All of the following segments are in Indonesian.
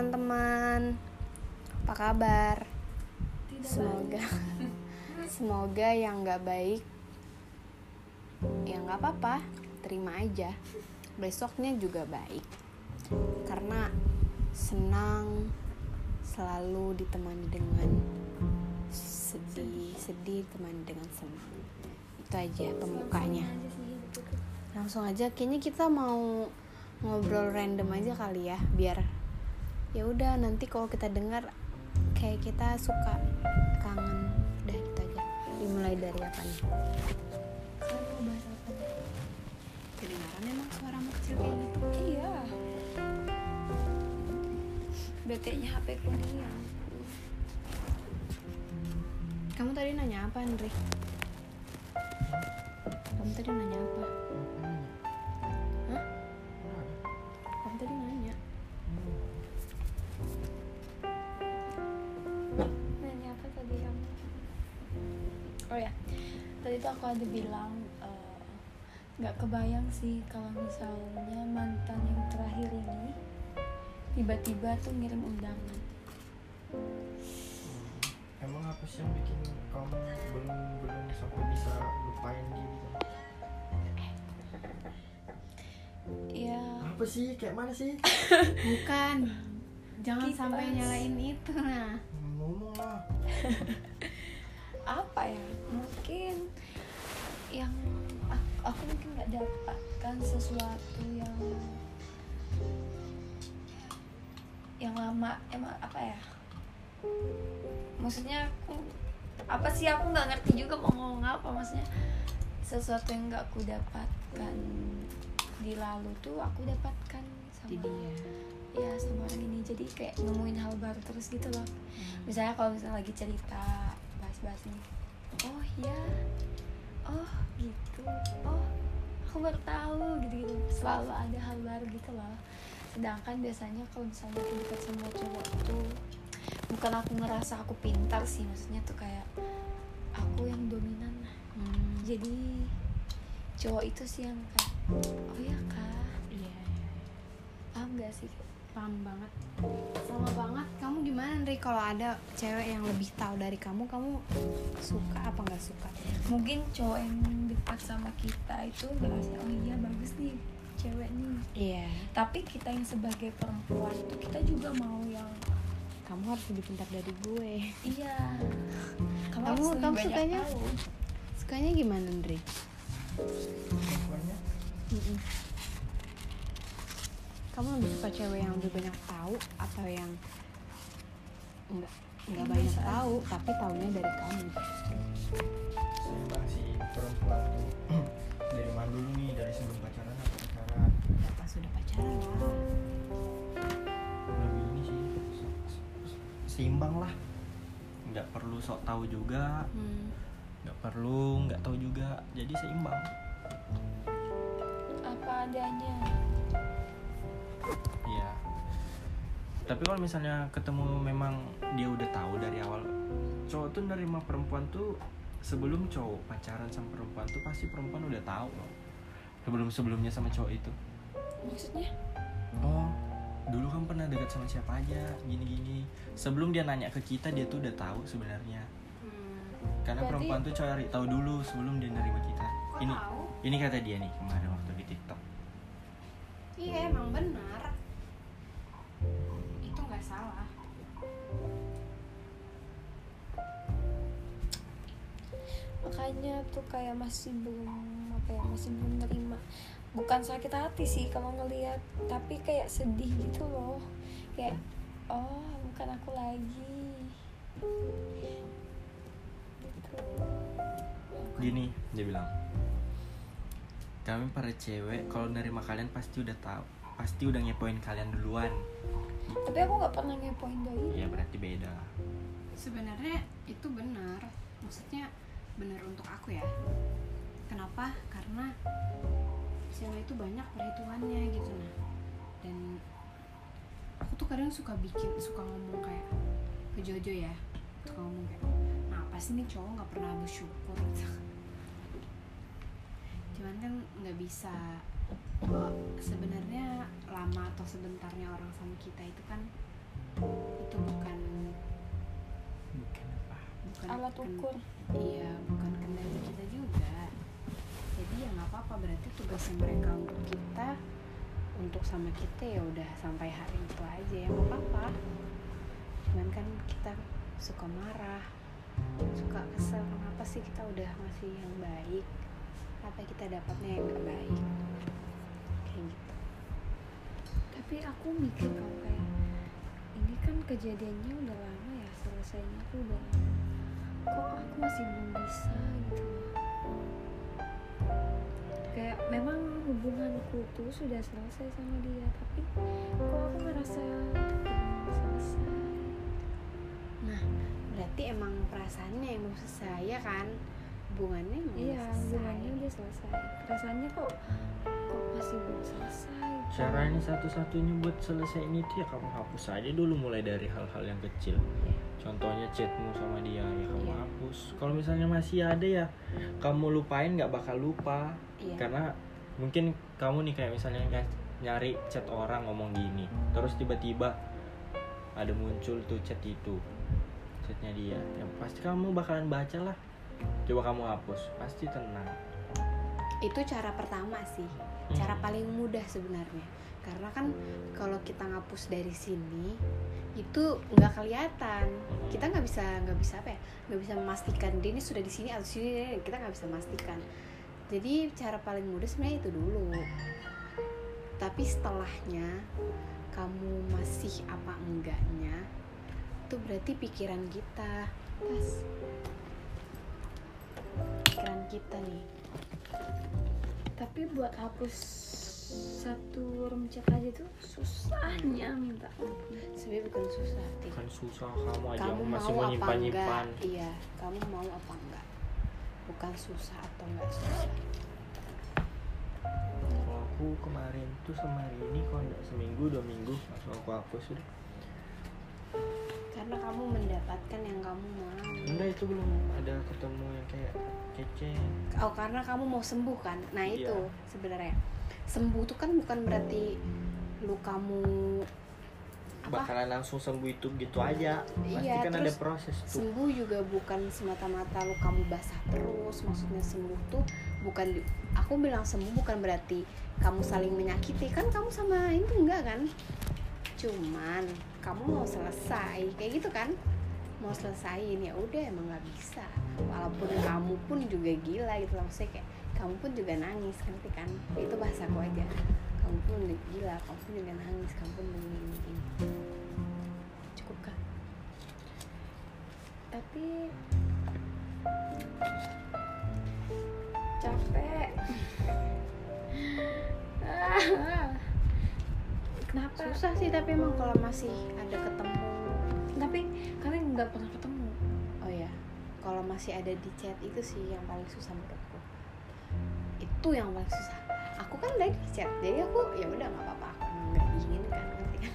teman-teman. Apa kabar? Tidak Semoga semoga yang nggak baik ya nggak apa-apa, terima aja. Besoknya juga baik. Karena senang selalu ditemani dengan sedih, sedih ditemani dengan senang. Itu aja pembukanya. aja sih hidup itu. Langsung aja kayaknya kita mau ngobrol random aja kali ya biar ya udah nanti kalau kita dengar kayak kita suka kangen udah gitu aja dimulai dari apa nih Sekarang mau bahas apa nih? kedengaran emang suaramu kecil kayak gitu Iya. BT-nya HP ku nih ya. kamu tadi nanya apa Andri kamu tadi nanya apa Oh ya, tadi tuh aku ada bilang eh, nggak kebayang sih kalau misalnya mantan yang terakhir ini tiba-tiba tuh ngirim undangan. Emang apa sih yang bikin kamu belum belum sampai bisa lupain dia gitu? Ya, Apa sih? Kayak mana sih? bukan jangan Kipas. sampai nyalain itu nah Ngomong lah. mungkin nggak dapatkan sesuatu yang yang lama emang apa ya? Maksudnya aku apa sih aku nggak ngerti juga mau ngomong apa maksudnya sesuatu yang nggak aku dapatkan di lalu tuh aku dapatkan sama dia. Ya sama orang ini. Jadi kayak nemuin hal baru terus gitu loh. Misalnya kalau misalnya lagi cerita bahas-bahas ini oh ya oh gitu. Oh aku baru tahu gitu gitu selalu ada hal baru gitu loh. Sedangkan biasanya kalau misalnya aku dekat sama cowok tuh bukan aku ngerasa aku pintar sih maksudnya tuh kayak aku yang dominan. Hmm, jadi cowok itu sih yang kayak oh ya kak. Iya, iya. paham gak sih paham banget. Sama banget. Kamu gimana Andri kalau ada cewek yang lebih tahu dari kamu kamu suka apa nggak suka? Mungkin cowok yang dekat sama kita itu ngerasa oh iya bagus nih cewek nih. Iya. Tapi kita yang sebagai perempuan itu kita juga mau yang kamu harus lebih pintar dari gue. Iya. Kamu- kamu banyak sukanya? tahu. sukanya gimana Andri Perempuannya? Mm-mm. Kamu lebih suka cewek yang lebih banyak tahu atau yang enggak enggak banyak tahu tapi tahunya dari kamu? Seimbang sih perempuan tuh. Dari mana dulu nih? Dari sebelum pacaran atau pacaran ya pas sudah pacaran lah. Lebih ini sih. Se- se- seimbang lah. Nggak perlu sok tahu juga. Hmm. nggak perlu nggak tahu juga. Jadi seimbang. Apa adanya Tapi kalau misalnya ketemu memang dia udah tahu dari awal cowok tuh nerima perempuan tuh sebelum cowok pacaran sama perempuan tuh pasti perempuan udah tahu loh. Sebelum sebelumnya sama cowok itu. maksudnya Oh, dulu kan pernah dekat sama siapa aja, gini-gini. Sebelum dia nanya ke kita dia tuh udah tahu sebenarnya. Hmm. Karena Berarti- perempuan tuh cari tahu dulu sebelum dia nerima kita. Kok ini tahu? ini kata dia nih kemarin waktu di TikTok. iya emang benar salah makanya tuh kayak masih belum apa ya masih belum nerima bukan sakit hati sih kalau ngelihat tapi kayak sedih gitu loh kayak oh bukan aku lagi gitu. Gini dia bilang. Kami para cewek kalau nerima kalian pasti udah tahu, pasti udah ngepoin kalian duluan. Tapi aku nggak pernah ngepoin doi Ya berarti beda. sebenarnya itu benar. Maksudnya benar untuk aku ya. Kenapa? Karena cewek itu banyak perhitungannya gitu nah. Dan aku tuh kadang suka bikin suka ngomong kayak ke Jojo ya. Suka ngomong kayak nah apa sih nih cowok nggak pernah bersyukur? Gitu cuman kan nggak bisa sebenarnya lama atau sebentarnya orang sama kita itu kan itu bukan bukan apa? bukan alat ken- ukur. iya bukan kendali kita juga. Jadi ya nggak apa-apa berarti tugasnya mereka untuk kita untuk sama kita ya udah sampai hari itu aja ya nggak apa-apa. Cuman kan kita suka marah suka kesel kenapa sih kita udah ngasih yang baik apa kita dapatnya yang nggak baik. Kayak gitu. Tapi aku mikir kalau kayak ini kan kejadiannya udah lama ya selesainya tuh udah lama kok aku masih belum bisa gitu? Kayak memang hubunganku tuh sudah selesai sama dia tapi kok aku ngerasa belum selesai? Nah berarti emang perasaannya yang belum selesai ya kan? Hubungannya belum iya selesai. hubungannya udah perasaannya kok kok masih belum selesai? Caranya satu-satunya buat selesai ini tuh ya kamu hapus aja dulu mulai dari hal-hal yang kecil. Iya. contohnya chatmu sama dia ya kamu Iya. hapus. Kalau misalnya masih ada ya kamu lupain nggak bakal lupa. Iya. karena mungkin kamu nih kayak misalnya ny- nyari chat orang ngomong gini terus tiba-tiba ada muncul tuh chat itu chatnya dia. Ya pasti kamu bakalan baca lah. Coba kamu hapus pasti tenang itu cara pertama sih. Hmm. cara paling mudah sebenarnya. Karena kan kalau kita ngapus dari sini itu nggak kelihatan. Kita nggak bisa nggak bisa apa ya nggak bisa memastikan dia ini sudah di sini atau sini kita nggak bisa memastikan. Jadi cara paling mudah sebenarnya itu dulu. Tapi setelahnya kamu masih apa enggaknya itu berarti pikiran kita pas pikiran kita nih tapi buat hapus satu room chat aja tuh susahnya minta ampun. sebenarnya bukan susah Tik. kan susah kamu aja kamu masih mau nyimpan enggak? Nyimpan iya kamu mau apa enggak? Bukan susah atau enggak susah. Kalau aku kemarin tuh sama hari ini kalau nggak seminggu dua minggu langsung aku hapus udah karena kamu mendapatkan yang kamu mau. Enggak itu belum ada ketemu yang kayak kece. Oh karena kamu mau sembuh kan? Nah Iya. itu sebenarnya. Sembuh tuh kan bukan berarti lu kamu apa? Bakalan langsung sembuh itu gitu aja. Pasti Iya, kan ada proses tuh. sembuh juga bukan semata-mata lu kamu basah terus maksudnya sembuh tuh bukan di- aku bilang sembuh bukan berarti kamu saling menyakiti. Kan kamu sama itu enggak kan? Cuman kamu mau selesai. Kayak gitu kan? Mau selesaiin ya udah emang nggak bisa. Walaupun kamu pun juga gila gitu loh maksudnya kayak kamu pun juga nangis ngerti kan? Itu bahasa aku aja. Kamu pun gila kamu pun juga nangis kamu pun begini cukup kan tapi capek. Ah. Kenapa? Susah sih tapi emang kalau masih ada ketemu. Tapi kami nggak pernah ketemu. Oh ya kalau masih ada di chat itu sih yang paling susah menurutku. Itu yang paling susah. Aku kan udah di chat jadi aku ya udah nggak apa-apa. Aku nggak diinginkan ngerti kan?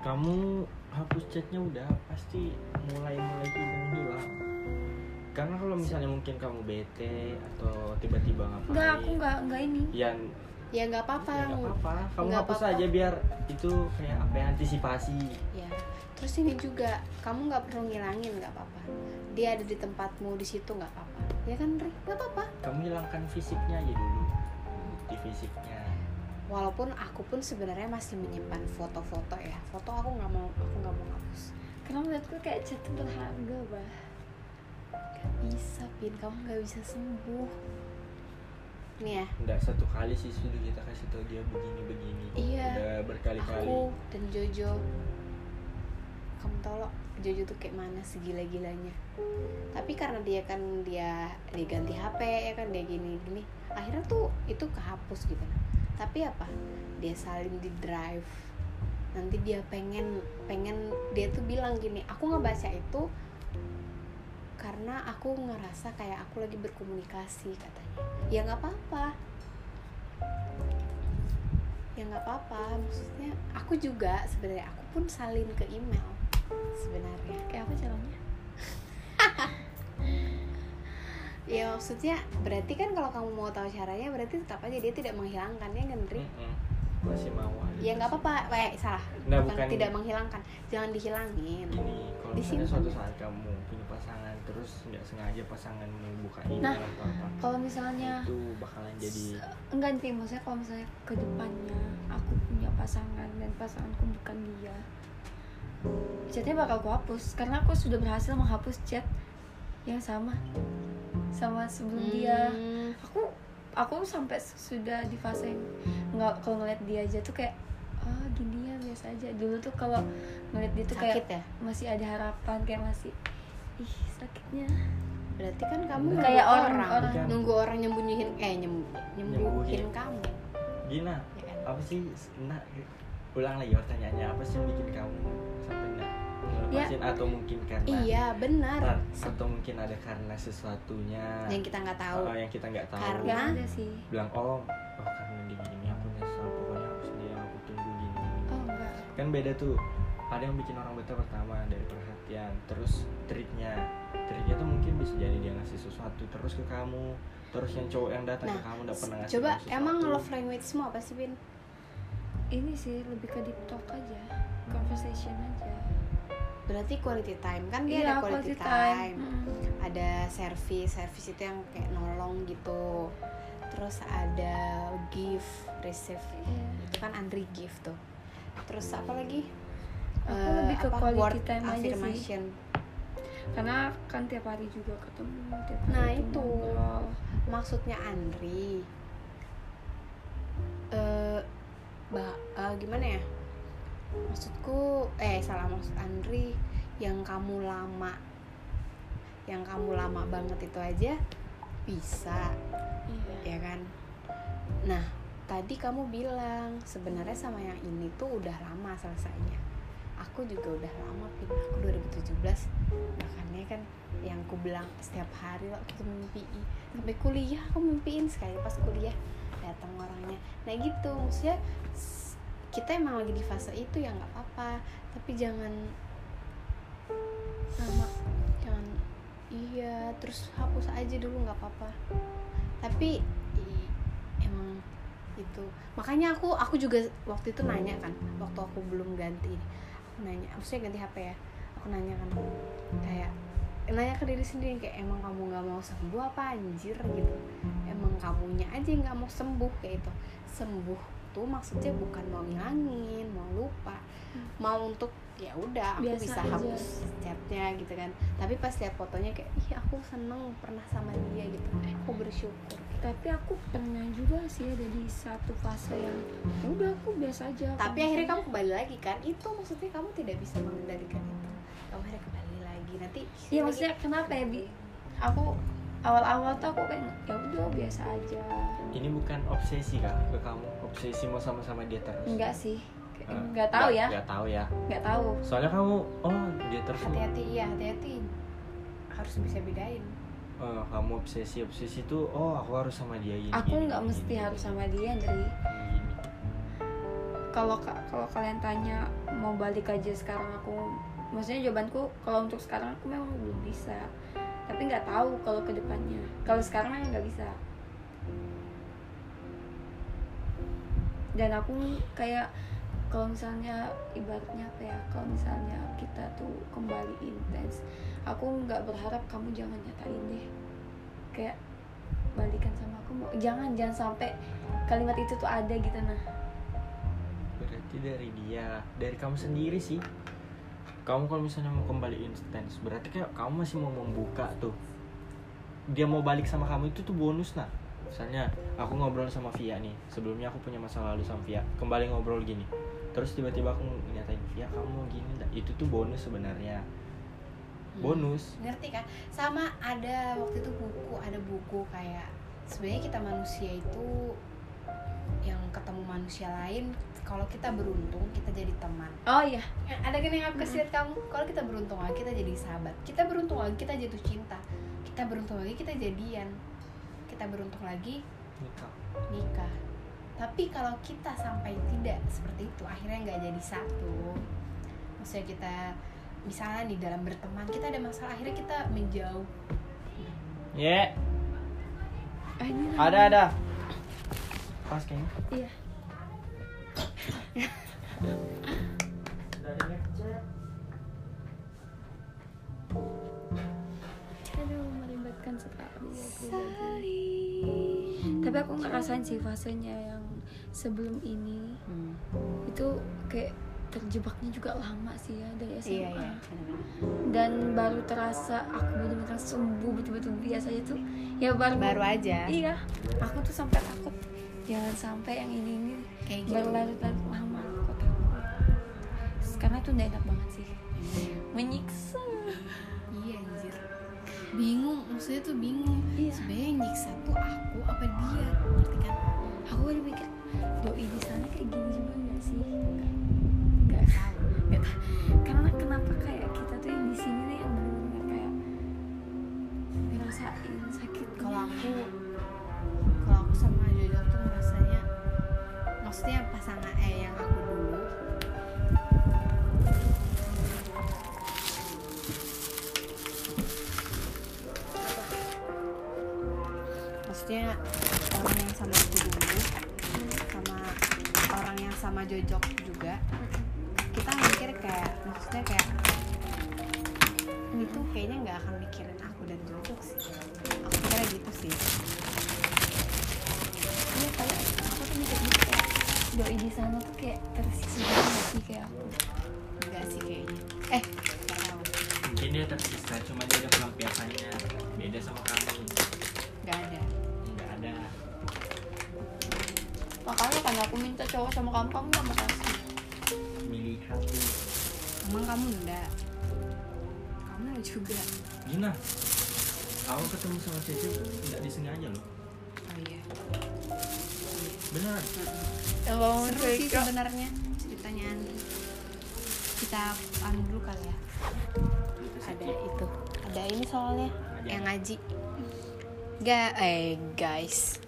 Kamu hapus chatnya udah pasti mulai mulai hilang hilang karena kalau misalnya mungkin kamu bete atau tiba-tiba ngapain. Nggak aku nggak nggak ini. Ya ya nggak apa-apa. Ya nggak apa-apa. Kamu Nggak hapus apa-apa. aja biar itu kayak apa ya antisipasi. Ya. Terus ini juga kamu nggak perlu ngilangin nggak apa-apa. Dia ada di tempatmu di situ nggak apa-apa. Ya kan Ri? nggak apa-apa. Kamu hilangkan fisiknya aja dulu. Di fisiknya. Walaupun aku pun sebenarnya masih menyimpan foto-foto ya. Foto aku nggak mau aku nggak mau hapus. Karena menurutku kayak itu berharga bah. Gak bisa pin. Kamu nggak bisa sembuh nih ya. Nggak satu kali sih sudah kita kasih tahu dia begini begini Iya. udah berkali-kali. Aku dan Jojo. Kamu tau loh Jojo tuh kayak mana segila-gilanya tapi karena dia kan dia dia ganti HP ya kan dia gini gini akhirnya tuh itu kehapus gitu. Tapi apa? Dia saling di drive. Nanti dia pengen pengen dia tuh bilang gini aku ngebaca itu karena aku ngerasa kayak aku lagi berkomunikasi katanya. Ya nggak apa-apa. Ya nggak apa-apa. Maksudnya aku juga sebenarnya aku pun salin ke email sebenarnya. Kayak apa caranya? Ya maksudnya berarti kan kalau kamu mau tahu caranya berarti tetap aja dia tidak menghilangkan ya kan Ri? Mm-mm. masih mau aja. ya nggak apa-apa. Eh salah. Nggak, bukan, bukan- tidak menghilangkan. Jangan dihilangin. Gini kalau misalnya Disimpan. suatu saat kamu punya pasangan terus nggak sengaja pasanganmu buka email Nah, atau apa kalau misalnya itu bakalan jadi enggak nih maksudnya kalau misalnya ke depannya aku punya pasangan dan pasanganku bukan dia chatnya bakal aku hapus. Karena aku sudah berhasil menghapus chat yang sama sama sebelum dia. Hmm, aku aku sampai sudah di fase yang nggak kalau ngeliat dia aja tuh kayak ah gini ya biasa aja. Dulu tuh kalau ngeliat dia tuh sakit kayak ya? masih ada harapan kayak masih ih sakitnya. Berarti kan kamu nunggu Kayak orang- orang. Bukan. nunggu orang nyembunyiin eh nyem- nyembuhin Nyembuhin. kamu. Gina ya kan? apa sih nah ulang lagi pertanyaannya apa sih yang bikin kamu sampai nggak ngelepasin? Atau mungkin karena iya benar. Atau mungkin ada karena sesuatunya? Yang kita nggak tahu. Oh, yang kita nggak tahu. Karena- nggak ada sih. Bilang oh kan beda tuh. Ada yang bikin orang betah pertama dari perhatian terus treatnya treatnya tuh mungkin bisa jadi dia ngasih sesuatu terus ke kamu terus yang cowok yang datang ke Nah, kamu udah pernah ngasih coba sesuatu. emang love language semua apa sih Bin ini sih lebih ke deep talk aja conversation aja. Berarti quality time kan dia Iya, ada quality, quality time, time. Mm. ada service service itu yang kayak nolong gitu. Terus ada give receive. Iya. itu kan Andri give tuh terus apa lagi Aku Eh, lebih ke apa, quality word time aja sih. affirmation. karena kan tiap hari juga ketemu tiap hari Nah, itu. ngobrol. maksudnya Andri eh bah eh, gimana ya maksudku eh salah maksud Andri yang kamu lama yang kamu lama banget itu aja bisa Iya. ya kan nah tadi kamu bilang sebenarnya sama yang ini tuh udah lama selesainya. Aku juga udah lama pin. Aku 2017 makanya kan yang aku bilang setiap hari waktu itu mimpi. Sampai kuliah aku mimpiin sekali pas kuliah. Datang orangnya. Nah gitu. Maksudnya kita emang lagi di fase itu ya nggak apa-apa. Tapi jangan sama jangan iya terus hapus aja dulu nggak apa-apa. Tapi itu makanya aku aku juga waktu itu nanya kan waktu aku belum ganti aku nanya maksudnya ganti HP ya aku nanya kan kayak nanya ke diri sendiri kayak emang kamu nggak mau sembuh apa anjir? Gitu. Emang kamunya aja nggak mau sembuh kayak itu sembuh tuh maksudnya bukan mau ngilangin mau lupa mau untuk ya udah aku Biasa bisa aja. hapus chatnya gitu kan. Tapi pas lihat fotonya kayak ih aku seneng pernah sama dia gitu. Aku bersyukur. Tapi aku pernah juga sih ada di satu fase yang ya udah aku biasa aja tapi akhirnya kamu kembali lagi kan? Itu maksudnya kamu tidak bisa mengendalikan itu. Kamu akhirnya kembali lagi. Nanti Iya maksudnya kenapa ya bi? Aku awal-awal tuh aku kayak ya udah biasa aja. ini bukan obsesi kak ke kamu. Obsesi mau sama-sama dia terus. Enggak sih, nggak tahu ya, nggak tahu ya. Nggak tahu. soalnya kamu oh dia terus hati-hati iya hati-hati. Harus bisa bedain. Oh, kamu obsesi obsesi tuh oh aku harus sama dia gini Aku nggak mesti gini, harus sama dia gini. kalau ka- kalau kalian tanya mau balik aja sekarang aku? Maksudnya jawabanku kalau untuk sekarang aku memang belum bisa. Tapi nggak tahu kalau ke depannya kalau sekarang nggak bisa. Dan aku kayak kalau misalnya ibaratnya apa ya kalau misalnya kita tuh kembali intens aku nggak berharap kamu jangan nyatain deh. Kayak balikan sama aku mau jangan jangan sampai kalimat itu tuh ada gitu nah. Berarti dari dia dari kamu sendiri sih. Kamu kalau misalnya mau kembali intens berarti kayak kamu masih mau membuka tuh. Dia mau balik sama kamu itu tuh bonus nah. Misalnya aku ngobrol sama Via nih sebelumnya aku punya masa lalu sama Via. Kembali ngobrol gini terus tiba-tiba aku nyatain Via kamu gini nggak?" itu tuh bonus sebenarnya. Bonus. ngerti kan? Sama ada waktu itu buku ada buku kayak sebenarnya kita manusia itu yang ketemu manusia lain kalau kita beruntung kita jadi teman. Oh iya. Ya, ada kan yang aku kasih lihat kamu? Kalau kita beruntung lagi kita jadi sahabat. Kita beruntung lagi kita jatuh cinta. Kita beruntung lagi kita jadian. Kita beruntung lagi nikah. nikah tapi kalau kita sampai tidak seperti itu akhirnya nggak jadi satu. Maksudnya kita misalnya di dalam berteman kita ada masalah akhirnya kita menjauh. Ya Ah, ini ada ada. Pas kayaknya. Iya. Dari ngecek. aduh melibatkan sekali ya pribadi tapi aku ngerasain sih fasenya yang sebelum ini. Hmm. itu kayak terjebaknya juga lama sih ya dari SMA iya iya dan baru terasa aku benar-benar sembuh betul-betul biasanya tuh. Ya baru baru aja. Iya aku tuh sampai takut. Jangan sampai yang ini ini kayak gitu. berlarut-larut lama aku takut. Karena itu udah enak banget sih. Menyiksa. Iya anjir. Bingung maksudnya tuh bingung. Iya. sebenarnya yang nyiksa tuh aku apa dia? Ngerti kan sama Jojok juga. Kita mikir kayak maksudnya kayak itu kayaknya nggak akan mikirin aku dan Jojok sih. Aku kira gitu sih. Iya kayak aku tuh mikir gitu kayak doi di sana tuh kayak tersisa banget sih kayak aku? Enggak sih kayaknya. Eh nggak tahu. Mungkin dia tersisa, cuma dia ada pelampiasannya beda sama kamu. nggak ada makanya kan aku minta cowok sama kamu kamu nggak mau kasih Milih hati. emang kamu enggak? Kamu juga. Gina, aku ketemu sama Cece nggak disengaja loh. oh iya. Beneran. yang kamu seru sih sebenarnya ceritanya. Andi kita anu dulu kali ya. Ada itu. Ada ini soalnya. Yang ngaji. Ga eh guys.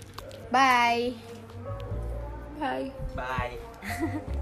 Bye bye Bye.